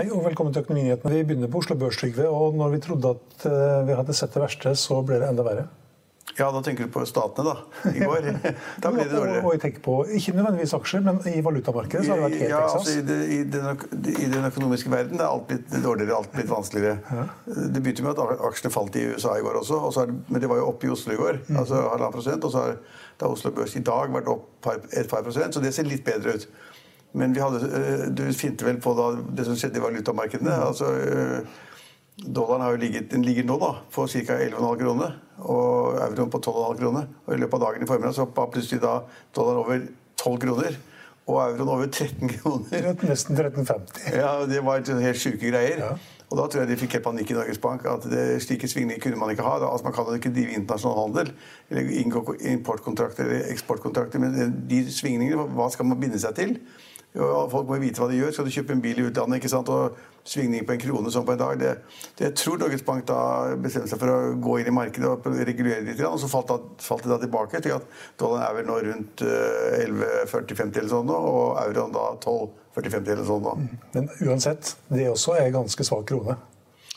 Hei og velkommen til Økonominyhetene. Vi begynner på Oslo Børs, Trygve. Og når vi trodde at eh, vi hadde sett det verste, så ble det enda verre. Ja, da tenker du på statene, da. I går. Da ble det dårligere. og jeg tenker på, Ikke nødvendigvis aksjer, men i valutamarkedet så har det vært helt Ja, altså, i, det, i, den, I den økonomiske verden det er alt blitt dårligere, alt blitt vanskeligere. Det begynte med at aksjene falt i USA i går også, og så men det var jo oppe i Oslo i går. Mm. altså halvannen prosent, Og så har da Oslo Børs i dag vært opp et par prosent, så det ser litt bedre ut. Men vi hadde, øh, du finte vel på da, det som skjedde i valutamarkedene. Mm. altså... Dollaren har jo ligget, den ligger nå da, på ca. 11,5 kroner, og euroen på 12,5 kroner. Og I løpet av dagen i formiddag så var plutselig da dollaren over 12 kroner, og euroen over 13 kroner. Nesten 1350. Ja, Det var helt sjuke greier. Ja. Og Da tror jeg de fikk helt panikk i Norges Bank. at det, Slike svingninger kunne man ikke ha. Da, altså Man kan jo ikke drive internasjonal handel eller inngå importkontrakter eller eksportkontrakter. Men de svingningene, hva skal man binde seg til? Folk må vite hva de gjør. Skal du kjøpe en bil i utlandet, ikke sant? og svingning på en krone sånn på en dag det, det Jeg tror Norges Bank da bestemte seg for å gå inn i markedet og regulere litt, og så falt, da, falt det da tilbake. til at Dollaren er vel nå rundt eh, 11,40-50 eller sånn nå, og euroen da 12,40-50 eller sånn nå. Men uansett, det også er en ganske svak krone.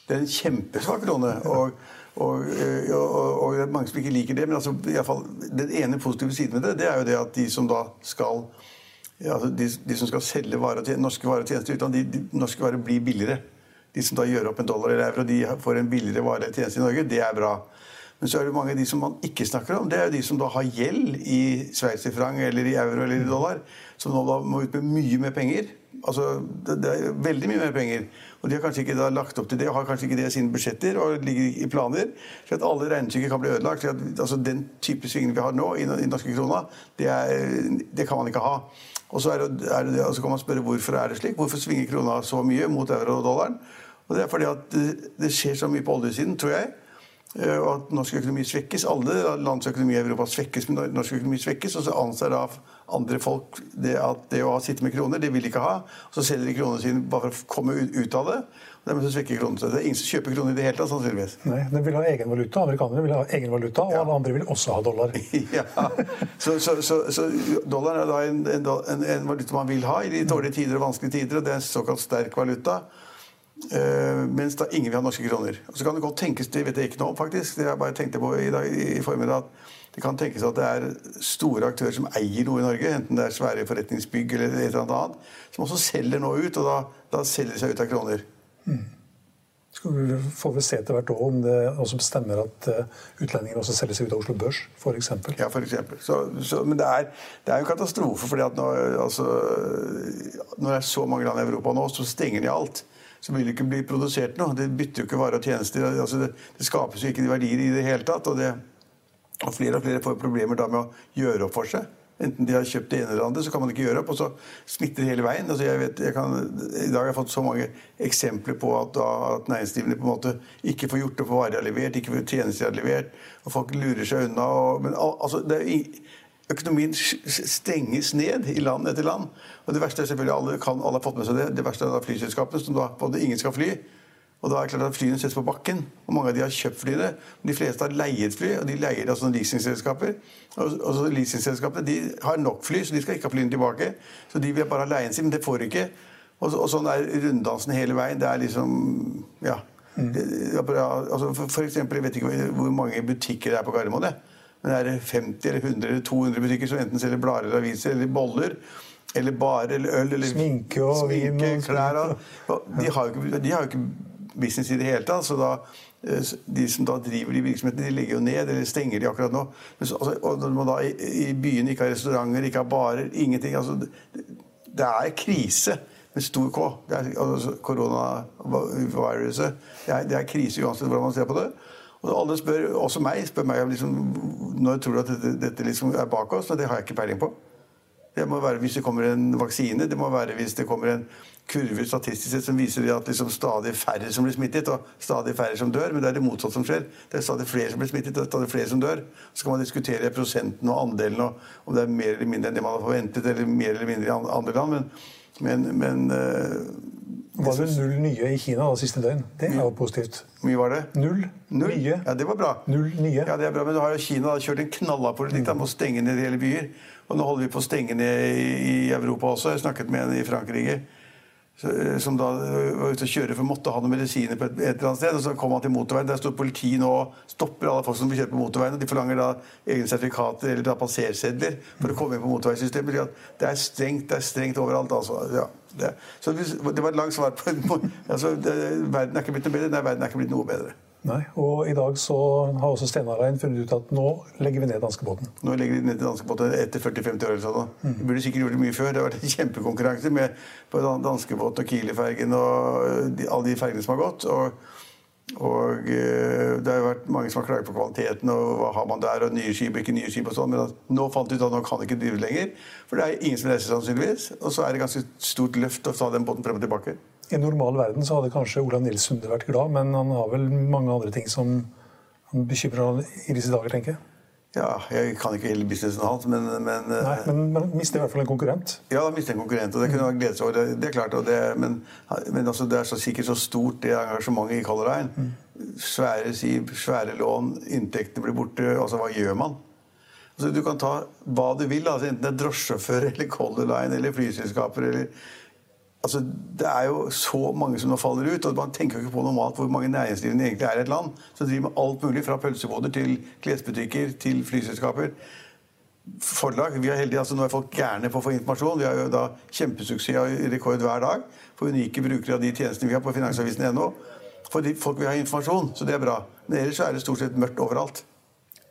Det er en kjempesvak krone. Og, og, øh, og, og det er mange som ikke liker det. Men altså, fall, den ene positive siden ved det, det er jo det at de som da skal ja, altså de, de som skal selge varer norske varer og tjenester i utlandet, de, de norske varer blir billigere. De som da gjør opp en dollar eller euro, de får en billigere vare eller tjeneste i Norge. Det er bra. Men så er det mange av de som man ikke snakker om. Det er jo de som da har gjeld i sveitserfranc eller i euro eller i dollar. Som nå da må ut med mye mer penger. Altså, det, det er veldig mye mer penger. Og de har kanskje ikke lagt opp til det, og har kanskje ikke det i sine budsjetter og ligger i planer. Så at alle regnestykker kan bli ødelagt. At, altså, den type svingning vi har nå i, den norske krona, det, er, det kan man ikke ha. Og så, er det, er og så kan man spørre hvorfor er det slik. Hvorfor svinger krona så mye mot euro og dollaren? Og Det er fordi at det skjer så mye på oljesiden, tror jeg. Eh, Og at norsk økonomi svekkes. Alle lands økonomi i Europa svekkes, men norsk økonomi svekkes. Og så anser da andre folk det at det å sitte med kroner, det vil de ikke ha. Og så selger de kronene sine bare for å komme ut, av det. Og dermed så svekker kronen seg. Det er ingen som kjøper kroner i det hele tatt, sannsynligvis. Nei, Den vil ha egen valuta. Amerikanerne vil ha egen valuta, og alle andre vil også ha dollar. ja. så, så, så, så dollaren er da en, en, en, en valuta man vil ha i de dårlige tider og vanskelige tider. og Det er en såkalt sterk valuta. Eh, mens da ingen vil ha norske kroner. Og så kan det godt tenkes, det vet jeg ikke noe om faktisk, det jeg bare tenkte på i dag i formiddag, at det kan tenkes at det er store aktører som eier noe i Norge, enten det er svære forretningsbygg eller et eller annet som også selger noe ut, og da, da selger de seg ut av kroner. Skal vi får vi se etter hvert også om det også stemmer at eh, utlendinger også selger seg ut av Oslo Børs, f.eks. Ja, for. Så, så, men det er, det er jo katastrofe, fordi at når, altså, når det er så mange land i Europa nå, så stenger de alt. Så vil det ikke bli produsert noe. Det bytter jo ikke varer og tjenester. Altså, det, det skapes jo ikke verdier i det hele tatt. Og, det, og flere og flere får problemer da med å gjøre opp for seg. Enten de har kjøpt det ene eller andre, så kan man ikke gjøre opp, og så smitter det hele veien. Altså jeg vet, jeg kan, I dag har jeg fått så mange eksempler på at, at næringsdrivende på en måte ikke får gjort opp for varer de har levert, ikke får tjenester de har levert, og folk lurer seg unna. Og, men al- altså, det er jo Økonomien stenges ned i land etter land. Og det verste er selvfølgelig, alle, kan, alle har fått med seg det, det verste er da flyselskapene, som da både ingen skal fly. Og da er det klart at Flyene settes på bakken. og Mange av de har kjøpt flyene. De fleste har leiet fly, og de leier altså leasingselskaper. Og, og så Leasingselskapene de har nok fly, så de skal ikke ha flyene tilbake. Så de vil bare ha leien sin, men det får de ikke. Og, og sånn er runddansen hele veien. Det er liksom Ja. Det- altså for, for eksempel, Jeg vet ikke hvor mange butikker det er på Gardermoen. Men er det 50 eller 100 eller 200 butikker som enten selger blader eller aviser eller boller? Eller bare eller øl eller Sminke og vin og- klær og, og de, har ikke, de har jo ikke business i det hele tatt. så da eh, de som da driver de virksomhetene, de legger jo ned eller stenger de akkurat nå. Men så, altså, og når man da i, i byene ikke har restauranter, ikke har barer, ingenting altså, det, det er krise med stor K. Det er, altså, Koronaviruset. Det, det er krise uansett hvordan man ser på det. Og alle spør, også meg, spør meg om liksom, når tror at dette, dette liksom er bak oss. Og det har jeg ikke peiling på. Det må være hvis det kommer en vaksine, det må være hvis det kommer en kurve statistisk sett som viser at liksom stadig færre som blir smittet, og stadig færre som dør. Men det er det motsatte som skjer. Det er stadig flere som blir smittet, og stadig flere som dør. Så kan man diskutere prosenten og andelen, og om det er mer eller mindre enn det man har forventet, eller mer eller mindre i andre land. Men, men, men eh, Var det null nye i Kina da, siste døgn? Det er jo positivt. mye var det? Null, Null? nye. Ja, det var bra. Null nye. Ja, det er bra, Men du har jo Kina da kjørt en knallhard politikk da, med å stenge ned hele byer. Og nå holder vi på å stenge ned i, i Europa også. Jeg snakket med en i Frankrike som da var ute og kjøre for måtte ha noen medisiner på et, et eller annet sted. Og så kom han til motorveien. Der står politiet nå og stopper alle folk som vil kjøre på motorveien. Og de forlanger da egne sertifikater eller da passersedler for å komme inn på motorveisystemet. Det er strengt det er strengt overalt. altså. Ja, det, så det var et langt svar på altså, det, Verden er ikke blitt noe bedre. Nei, verden er ikke blitt noe bedre. Nei, og i dag så har også Steinar Rein funnet ut at nå legger vi ned danskebåten. Nå legger de ned danskebåten etter 40-50 år. eller sånn. Mm. De burde sikkert gjort det mye før. Det har vært en kjempekonkurranse med på dan- og Kieli-fergen og øh, de, alle de fergene som har gått. Og, og øh, det har jo vært mange som har klaget på kvaliteten og hva har man der, og nye skip, ikke nye skip og sånn. Men at nå fant de ut at nå kan de ikke drive lenger. For det er ingen som reiser sannsynligvis. Og så er det ganske stort løft å ta den båten frem og tilbake. I en normal verden så hadde kanskje Olav Nils Sunde vært glad, men han har vel mange andre ting som han bekymrer han i disse dager, tenker jeg. Ja, jeg kan ikke hele businessen hans, men, men øh, Nei, men man mister i hvert fall en konkurrent. Ja, da mister en konkurrent, og det kunne man glede seg over. Det, det er klart, og det, men, men altså, det er så sikkert så stort, det engasjementet i Color Line. Svære siv, svære lån, inntektene blir borte. Altså, hva gjør man? Altså, du kan ta hva du vil, altså, enten det er drosjesjåfør eller Color Line eller flyselskaper eller Altså, Det er jo så mange som nå faller ut. og Man tenker jo ikke på normalt hvor mange næringsdrivende egentlig er i et land. Som driver med alt mulig, fra pølseboder til klesbutikker til flyselskaper forlag. Vi er heldige, altså Nå er folk gærne på å få informasjon. Vi har jo da kjempesuksess og rekord hver dag for unike brukere av de tjenestene vi har på finansavisen.no. Fordi folk vil ha informasjon, så det er bra. Men ellers er det stort sett mørkt overalt.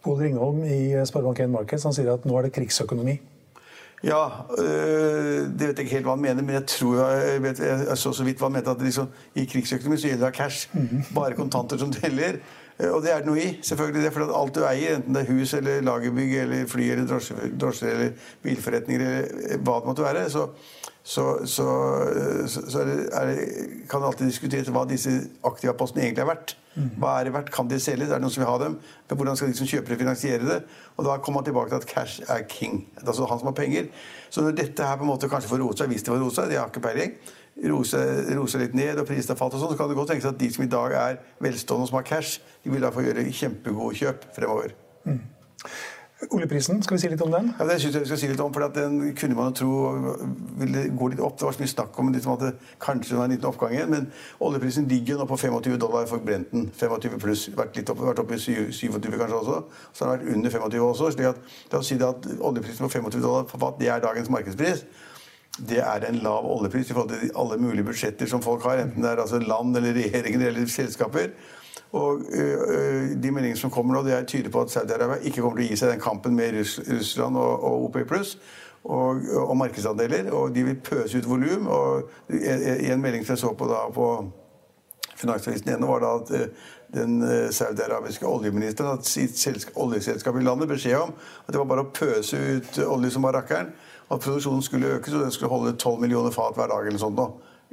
Pål Ringholm i Sparebank1 Markets han sier at nå er det krigsøkonomi. Ja, øh, det vet jeg ikke helt hva han mener, men jeg tror jeg, vet, jeg så så vidt hva han mente. at liksom, I krigsøkonomi så gjelder det cash. Bare kontanter som teller. Eh, Og det er det noe i. selvfølgelig det, for Alt du eier, enten det er hus eller lagerbygg eller fly eller drosjer drosje, eller bilforretninger eller eh, hva det måtte være, så, så, så, eh, så, så er det, er det, kan det alltid diskuteres hva disse aktivapostene egentlig er verdt. Hva er det verdt? Kan de selges? Er det noen som vil ha dem? Men hvordan skal de som kjøper det, finansiere det? Og da kommer man tilbake til at cash er king. Det er altså han som har penger. Så når dette her på en måte kanskje får roe seg, hvis det får roe seg, det har ikke peiling, roe seg litt ned og prisen har falt og sånn, så kan det godt tenkes at de som i dag er velstående og som har cash, de vil da få gjøre kjempegode kjøp fremover. Oljeprisen, skal vi si litt om den? Ja, det synes jeg vi skal si litt om, for Den kunne man jo tro ville gå litt opp. Det var så mye snakk om liksom at det kanskje var en liten oppgang igjen. Men oljeprisen ligger nå på 25 dollar for Brenten. 25 pluss. Vært litt opp, vært oppe i 27 kanskje også. Så har den vært under 25 også. slik at det å si det at oljeprisen på 25 dollar for det er dagens markedspris. Det er en lav oljepris i forhold til alle mulige budsjetter som folk har. Enten det er altså land eller regjeringer eller selskaper. Og øh, De meldingene som kommer nå, det er tyder på at Saudi-Arabia ikke kommer til å gi seg den kampen med Russland og, OPEC pluss og, og markedsandeler. Og de vil pøse ut volum. Og i, en melding som jeg så på da på Finansavisen ennå, var da at øh, den saudiarabiske oljeministeren at sitt oljeselskap i landet beskjed om at det var bare å pøse ut olje som var rakkeren. At produksjonen skulle økes, og den skulle holde 12 millioner fat hver dag. eller sånt nå.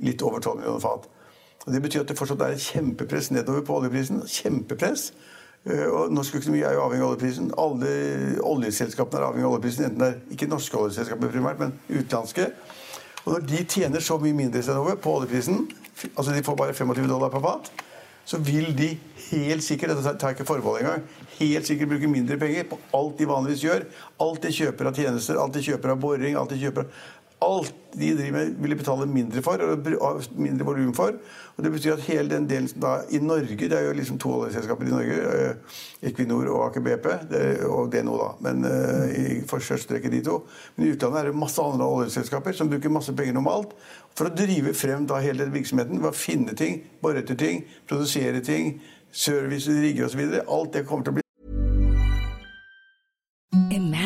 Litt over 12 millioner fat. Og Det betyr at det fortsatt er et kjempepress nedover på oljeprisen. Kjempepress. Eh, Og norsk økonomi er jo avhengig av oljeprisen. Alle oljeselskapene er avhengig av oljeprisen. Enten det er ikke norske oljeselskaper primært, men utenlandske. Og når de tjener så mye mindre stedover på oljeprisen, altså de får bare 25 dollar per fat, så vil de helt sikkert dette tar ikke forbehold engang, helt sikkert bruke mindre penger på alt de vanligvis gjør. Alt de kjøper av tjenester, alt de kjøper av boring, alt de kjøper av alt de driver med, vil de betale mindre for, og mindre volum for. Og Det betyr at hele den delen da, i Norge Det er jo liksom to oljeselskaper i Norge. Eh, Equinor og Aker BP. Og DNO, da. Men uh, i forskjellstreket de to. Men i utlandet er det masse andre oljeselskaper som bruker masse penger normalt for å drive frem da hele den virksomheten. Ved å finne ting, bore etter ting, produsere ting, service, rigger osv. Alt det kommer til å bli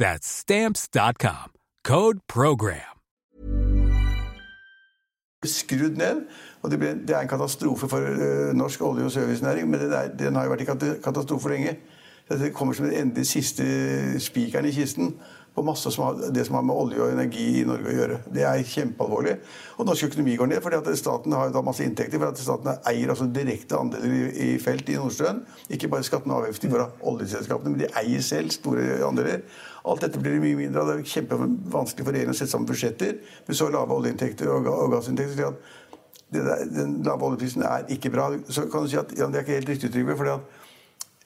That's stamps.com. Code program. Skrudd ned. og det, ble, det, er en katastrofe for uh, norsk olje- og servicenæring. Men er, den, har jo vært i katastrofe lenge. Det kommer som den endelig siste spikeren i kisten på masse som har, det som har med olje og energi i Norge å gjøre. Det er kjempealvorlig. Og norsk økonomi går ned fordi at staten har masse inntekter. For at staten eier altså direkte andeler i, i felt i Nordsjøen. Ikke bare skattene og avgifter fra oljeselskapene, men de eier selv store andeler. Alt dette blir mye mindre av. Det er kjempevanskelig for regjeringen å sette sammen budsjetter med så lave oljeinntekter og, og gassinntekter. at der, den lave oljeprisen er ikke bra. Så kan du si at ja, det er ikke helt riktig, Trygve.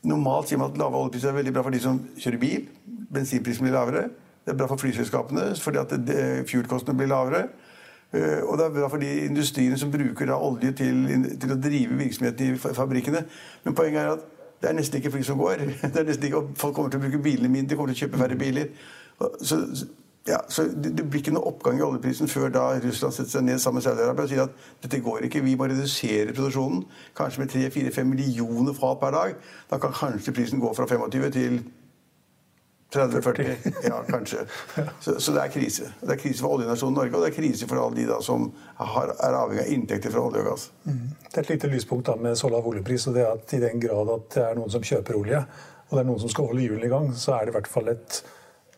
Normalt sier man at lave oljepriser er veldig bra for de som kjører bil. Bensinprisen blir lavere. Det er bra for flyselskapene fordi at fuel-kostnadene blir lavere. Eh, og det er bra for de industriene som bruker olje til, til, å drive virksomheten i fabrikkene. Men poenget er at det er nesten ikke fly som går. Det er nesten ikke, folk kommer til å bruke bilene mindre, kommer til å kjøpe færre biler. Så, ja, så det, det, blir ikke noe oppgang i oljeprisen før da Russland setter seg ned sammen med Saudi-Arabia og sier at dette går ikke, vi må redusere produksjonen. Kanskje med 3-4-5 millioner fat per dag. Da kan kanskje prisen gå fra 25 til 30-40. Ja, kanskje. Så, så, det er krise. Det er krise for oljenasjonen Norge, og det er krise for alle de da som har, er avhengig av inntekter fra olje og gass. Mm. Det er et lite lyspunkt da med så lav oljepris, og det er at i den grad at det er noen som kjøper olje, og det er noen som skal holde hjulene i gang, så er det i hvert fall et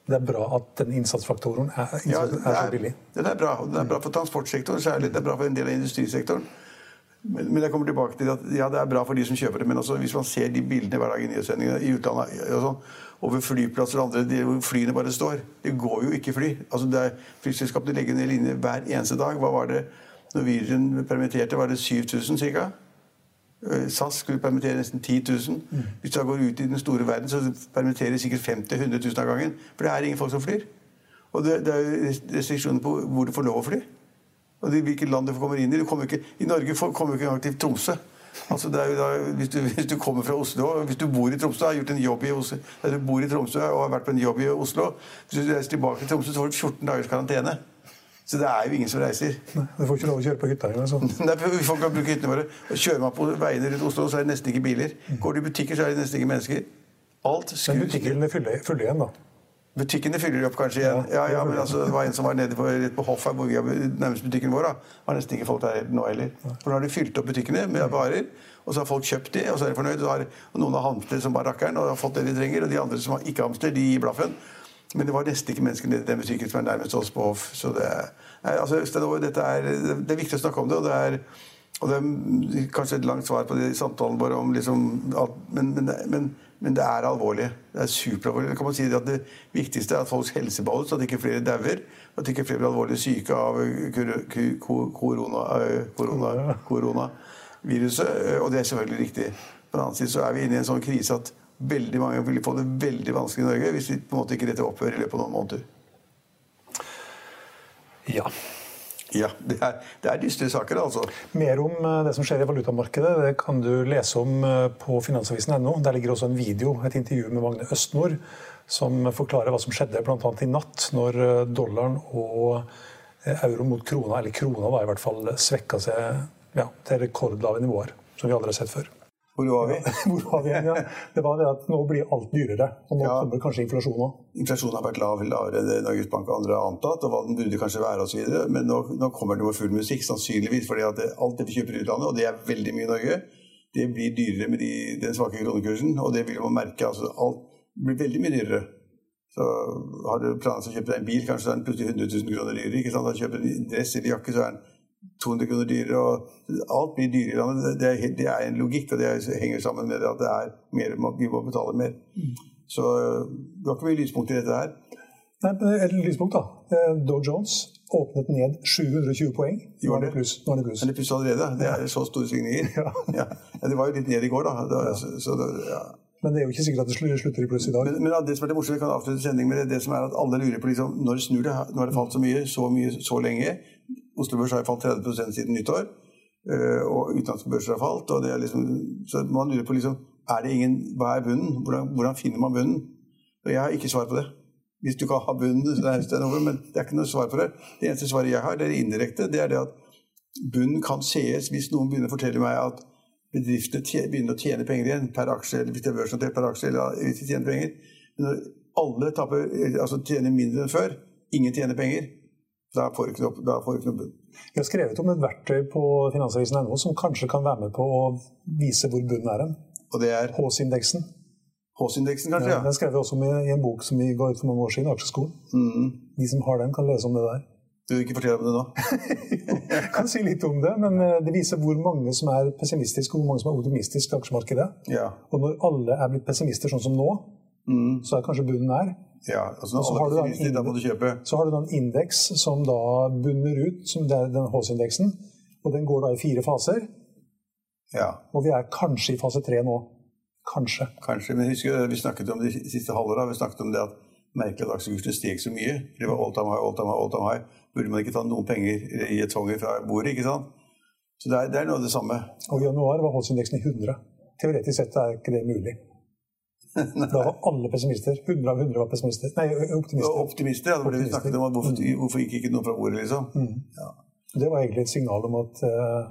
det er bra at den innsatsfaktoren er, ja, er, så billig. Den er bra. Det er bra for transportsektoren særlig. Det er bra for en del av industrisektoren. Men, men jeg kommer tilbake til at ja, det er bra for de som kjøper det. Men også hvis man ser de bildene hver dag i nyhetssendingene i utlandet altså, over flyplasser og andre hvor flyene bare står Det går jo ikke fly. Altså, det er, flyselskapene legger ned linjer hver eneste dag. Hva var det Norwegian permitterte? Var det 7000 ca.? Eh, SAS skulle permittere nesten 10 000. Mm. Hvis du går ut i den store verden, så permitterer sikkert 50 000-100 000 av gangen. For det er ingen folk som flyr. Og det, det er restriksjoner på hvor du får lov å fly. Og det, hvilket land du kommer inn i. Ikke, I Norge kommer du ikke engang til Tromsø. Altså da, hvis, du, hvis, du, kommer fra Oslo, hvis du bor i Tromsø, har gjort en jobb i Oslo, du bor i Tromsø og har vært på en jobb i Oslo Hvis du reiser tilbake til Tromsø, så får du 14 dagers karantene. Så det er jo ingen som reiser. Nei, Du får ikke lov å kjøre på hytta engang. Sånn. vi får ikke bruke hyttene våre. Kjører man på veiene rundt Oslo, så er det nesten ikke biler. Går du i butikker, så er det nesten ikke mennesker. Alt skrus. Men butikkene fyller, fulle igjen, da? Butikkene fyller opp kanskje igjen. Ja, ja, men altså, Det var en som var nede på, rett på Hoff her, hvor vi har nærmest butikken vår. da. Var nesten ikke folk der nå heller. For nå har de fylt opp butikkene med varer. Og så har folk kjøpt de, og så er de fornøyd. Og, har, og noen har hamstret som bare rakkeren og har fått det de trenger. Og de andre som ikke hamstrer, de gir blaffen. Men det var nesten ikke mennesker i den butikken som er nærmest oss på Hoff. Så det er, altså, dette er, det er viktig å snakke om det. og det er og det er kanskje et langt svar på de samtalene våre om liksom alt, men, men, men, men, det er alvorlig. Det er superalvorlig. kan man si at Det viktigste er at folks helse beholdes, at ikke flere dauer. At ikke flere blir alvorlig syke av koronaviruset. Korona, korona og det er selvfølgelig riktig. På den annen side så er vi inne i en sånn krise at veldig mange vil få det veldig vanskelig i Norge hvis vi på en måte ikke dette opphører i løpet av noen måneder. Ja. Ja, det er, det er dystre saker, altså. Mer om eh, det som skjer i valutamarkedet det kan du lese om eh, på finansavisen.no. Der ligger også en video, et intervju med Magne Østnord, som forklarer hva som skjedde bl.a. i natt, når eh, dollaren og euro mot krona, eller krona da i hvert fall, svekka seg ja, til rekordlave nivåer, som vi aldri har sett før. Hvor var vi? Hvor var vi igjen, ja. Det var det at nå blir alt dyrere. Og nå ja. kommer kanskje inflasjon òg. Inflasjonen har vært lav, lavere enn Norges Bank og andre har antatt, og hva den burde kanskje være osv. Men nå, nå, kommer det med full musikk, sannsynligvis fordi at alt det vi kjøper i utlandet, og det er veldig mye i Norge, det blir dyrere med de, den svake kronekursen. Og det vil man merke. altså Alt blir veldig mye dyrere. Så har du planer om å kjøpe deg en bil, kanskje er den plutselig 100 000 kroner dyrere. ikke sant? Kjøper du en dress eller jakke, så er den 200 kroner dyrere. og Alt blir dyrere. Det er, det er en logikk, og det henger sammen med at det er mer, vi må betale mer. Mm. Så det var ikke mye lyspunkt i dette her. Nei, Et lyspunkt, da. Eh, Dow Jones åpnet ned 720 poeng. Nå er det pluss. Nå er det pluss. Men det pluss allerede. Det er så store svingninger. Ja. ja. Det var jo litt ned i går, da. da så, så ja. Men det er jo ikke sikkert at det slutter i pluss i dag. Men, men det som er det morsomme, vi kan avslutte sendingen med det, det som er at alle lurer på liksom, når snur det. Nå har det falt så mye, så mye, så lenge. Oslo Børs har falt 30% siden nyttår. Eh, og utenlandske børser har falt. og det er liksom, Så man lurer på liksom, er det ingen, hva er bunnen? Hvordan, hvordan, finner man bunnen? Og Jeg har ikke svar på det. Hvis du kan ha bunnen, så er det over, men det er ikke noe svar på det. Det eneste svaret jeg har, det er indirekte. Det er det at bunnen kan sees hvis noen begynner å fortelle meg at bedriftene begynner å tjene penger igjen per aksje, eller hvis det er børsnotert per aksje, eller hvis de tjener penger. Når alle taper, altså tjener mindre enn før, ingen tjener penger, da får du ikke noe bunn. Vi har skrevet om et verktøy på finansavisen.no som kanskje kan være med på å vise hvor bunnen er hen. Og det er? Hs-indeksen. H-indeksen, kanskje? Ja, Den skrev vi også om i en bok som vi ga ut for noen år siden, Aksjeskolen. Mm. De som har den, kan lese om det der. Du vil ikke fortelle om det nå? jeg kan si litt om det, men eh, det viser hvor mange som er pessimistiske og hvor mange som er optimistiske i aksjemarkedet. Ja. Og når alle er blitt pessimister sånn som nå, mm. så er kanskje bunnen her. Ja, altså når har kjøpe. Så har du da en indeks som da bunner ut, som det er den H-indeksen. Og den går da i fire faser. Ja. Og vi er kanskje i fase tre nå. Kanskje. Kanskje, Men husk, vi snakket om det siste halvåret, vi snakket om det at merkelig at aksjekursene steg så mye. Det var all time high, all time high, all time high burde man ikke ta noen penger i et tonger fra bordet. ikke sant? Så det er, det er noe av det samme. Og I januar var holdsindeksen i 100. Teoretisk sett er ikke det mulig. da var alle pessimister. 100 av 100 var pessimister. Nei, optimister. Optimister, ja, det var det vi snakket om. Hvorfor, mm. hvorfor gikk ikke noe fra ordet, liksom? Mm. Ja. Det var egentlig et signal om at uh,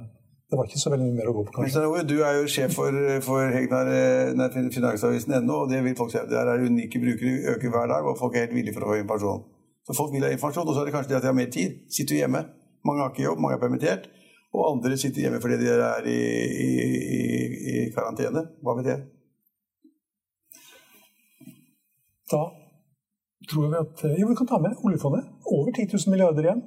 det var ikke så veldig mye mer å gå på. kanskje. Men, du er jo sjef for, for Hegnar, nei, Finansavisen ennå, og det vil folk se. Der er unike brukere, øker hver dag, og folk er helt villige for å få informasjon. Så folk vil ha informasjon, og så er det kanskje det at de har mer tid. Sitter hjemme. Mange har ikke jobb, mange er permittert. Og andre sitter hjemme fordi de er i, i, i karantene. Hva vet jeg. Da tror vi at Jo, vi kan ta med oljefondet. Over 10 000 milliarder igjen.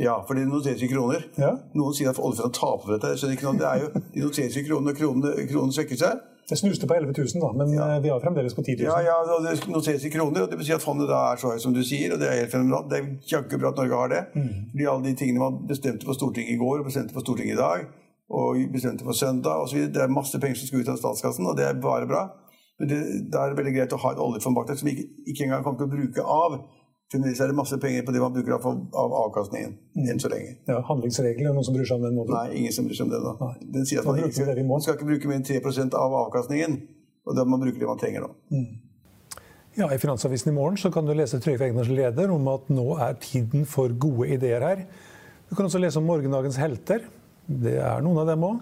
Ja, for det noteres i kroner. Ja. Noen sier at oljefondet taper for dette. Ikke noe. Det er jo, De noteres i kroner, og kronen, kronen svekker seg. Det snuste på 11 000, da, men ja. Eh, vi har fremdeles på 10 000. Ja, ja, og det noteres i kroner, og det betyr at fondet da er så høyt som du sier. og Det er helt fenomenalt. Det er jaggu bra at Norge har det. Mm. Fordi alle de tingene man bestemte på Stortinget i går og bestemte på Stortinget i dag, og bestemte på søndag osv. Det er masse penger som skal ut av statskassen, og det er bare bra. Men det, det er veldig greit å ha et oljefond bak deg som vi ikke, ikke engang kommer til å bruke av. Fremdeles er det masse penger på det man bruker av, av avkastningen. Mm. enn så lenge. Ja, Handlingsregelen, noen som bryr seg om den? Måten? Nei, ingen som bryr seg om det da. Den sier at man, ikke, man skal ikke bruke mer enn 3% av avkastningen. Og da må man bruke det man trenger, nå. Mm. Ja, I Finansavisen i morgen så kan du lese Trygve Egners leder om at nå er tiden for gode ideer her. Du kan også lese om morgendagens helter. Det er noen av dem òg.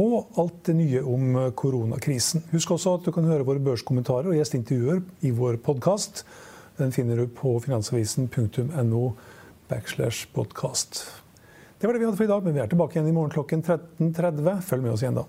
Og alt det nye om koronakrisen. Husk også at du kan høre våre børskommentarer og gjesteintervjuer i vår podkast. Den finner du på finansavisen.no backslash podcast. Det var det vi hadde for i dag, men vi er tilbake igjen i morgen klokken 13.30. Følg med oss igjen da.